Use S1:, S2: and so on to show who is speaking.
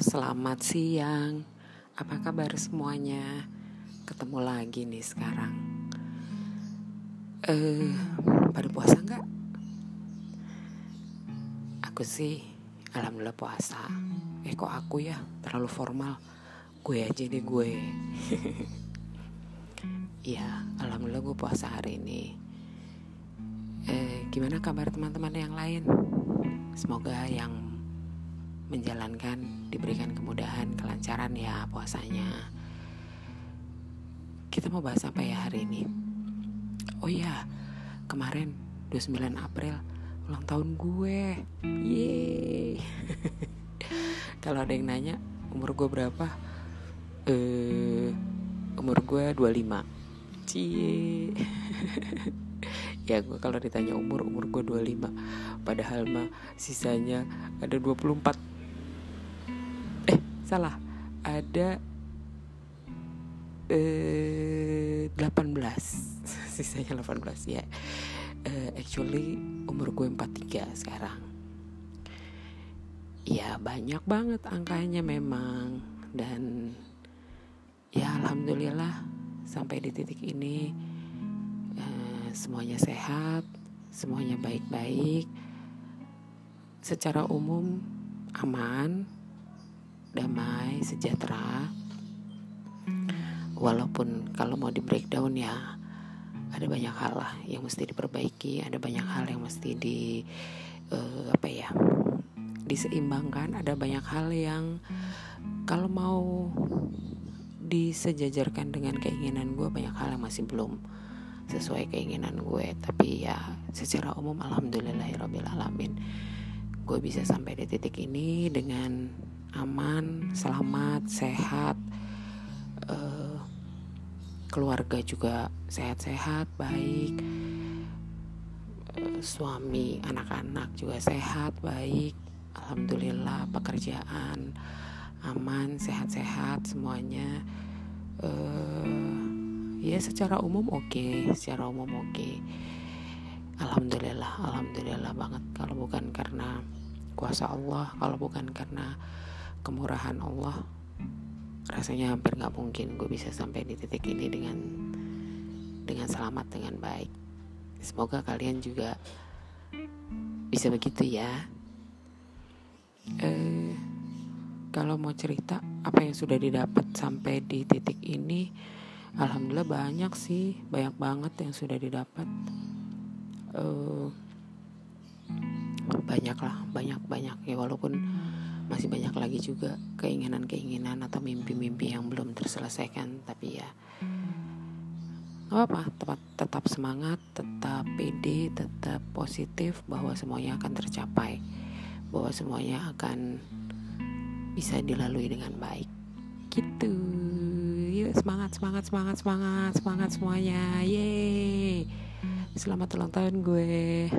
S1: selamat siang. Apa kabar semuanya? Ketemu lagi nih sekarang. Eh, pada puasa nggak? Aku sih, alhamdulillah puasa. Eh kok aku ya terlalu formal? Gue aja deh gue. Iya, alhamdulillah gue puasa hari ini. Eh, gimana kabar teman-teman yang lain? Semoga yang menjalankan diberikan kemudahan kelancaran ya puasanya. Kita mau bahas apa ya hari ini? Oh ya kemarin 29 April ulang tahun gue. Yeay. Kalau ada yang nanya umur gue berapa? Eh umur gue 25 cie ya gue kalau ditanya umur umur gue 25 padahal mah sisanya ada 24 salah. Ada eh 18 sisanya 18 ya. Uh, actually umur gue 43 sekarang. Ya banyak banget angkanya memang. Dan ya alhamdulillah sampai di titik ini semuanya sehat semuanya baik-baik secara umum aman damai, sejahtera. Walaupun kalau mau di breakdown ya ada banyak hal lah yang mesti diperbaiki, ada banyak hal yang mesti di uh, apa ya diseimbangkan, ada banyak hal yang kalau mau disejajarkan dengan keinginan gue banyak hal yang masih belum sesuai keinginan gue. Tapi ya secara umum alhamdulillahirobbilalamin gue bisa sampai di titik ini dengan aman, selamat, sehat, uh, keluarga juga sehat-sehat, baik, uh, suami, anak-anak juga sehat, baik, alhamdulillah pekerjaan aman, sehat-sehat semuanya. Uh, ya secara umum oke, okay. secara umum oke. Okay. Alhamdulillah, alhamdulillah banget kalau bukan karena kuasa Allah, kalau bukan karena kemurahan Allah rasanya hampir nggak mungkin gue bisa sampai di titik ini dengan dengan selamat dengan baik semoga kalian juga bisa begitu ya eh, kalau mau cerita apa yang sudah didapat sampai di titik ini alhamdulillah banyak sih banyak banget yang sudah didapat. Eh, banyak lah banyak banyak. Ya walaupun masih banyak lagi juga keinginan-keinginan atau mimpi-mimpi yang belum terselesaikan. Tapi ya nggak apa tetap tetap semangat tetap pede tetap positif bahwa semuanya akan tercapai. Bahwa semuanya akan bisa dilalui dengan baik. Gitu yuk semangat semangat semangat semangat semangat semuanya. Yeay. Selamat ulang tahun gue